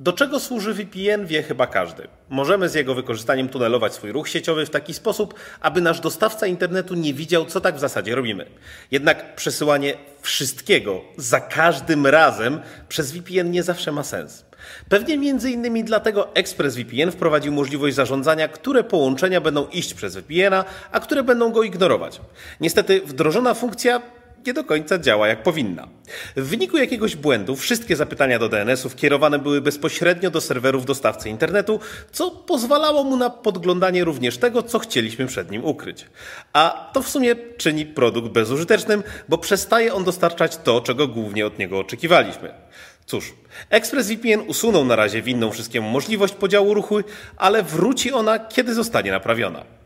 Do czego służy VPN wie chyba każdy. Możemy z jego wykorzystaniem tunelować swój ruch sieciowy w taki sposób, aby nasz dostawca internetu nie widział, co tak w zasadzie robimy. Jednak przesyłanie wszystkiego za każdym razem przez VPN nie zawsze ma sens. Pewnie między innymi dlatego ExpressVPN wprowadził możliwość zarządzania, które połączenia będą iść przez VPN-a, a które będą go ignorować. Niestety wdrożona funkcja nie do końca działa jak powinna. W wyniku jakiegoś błędu wszystkie zapytania do DNS-ów kierowane były bezpośrednio do serwerów dostawcy internetu, co pozwalało mu na podglądanie również tego, co chcieliśmy przed nim ukryć. A to w sumie czyni produkt bezużytecznym, bo przestaje on dostarczać to, czego głównie od niego oczekiwaliśmy. Cóż, ExpressVPN usunął na razie winną wszystkiemu możliwość podziału ruchu, ale wróci ona, kiedy zostanie naprawiona.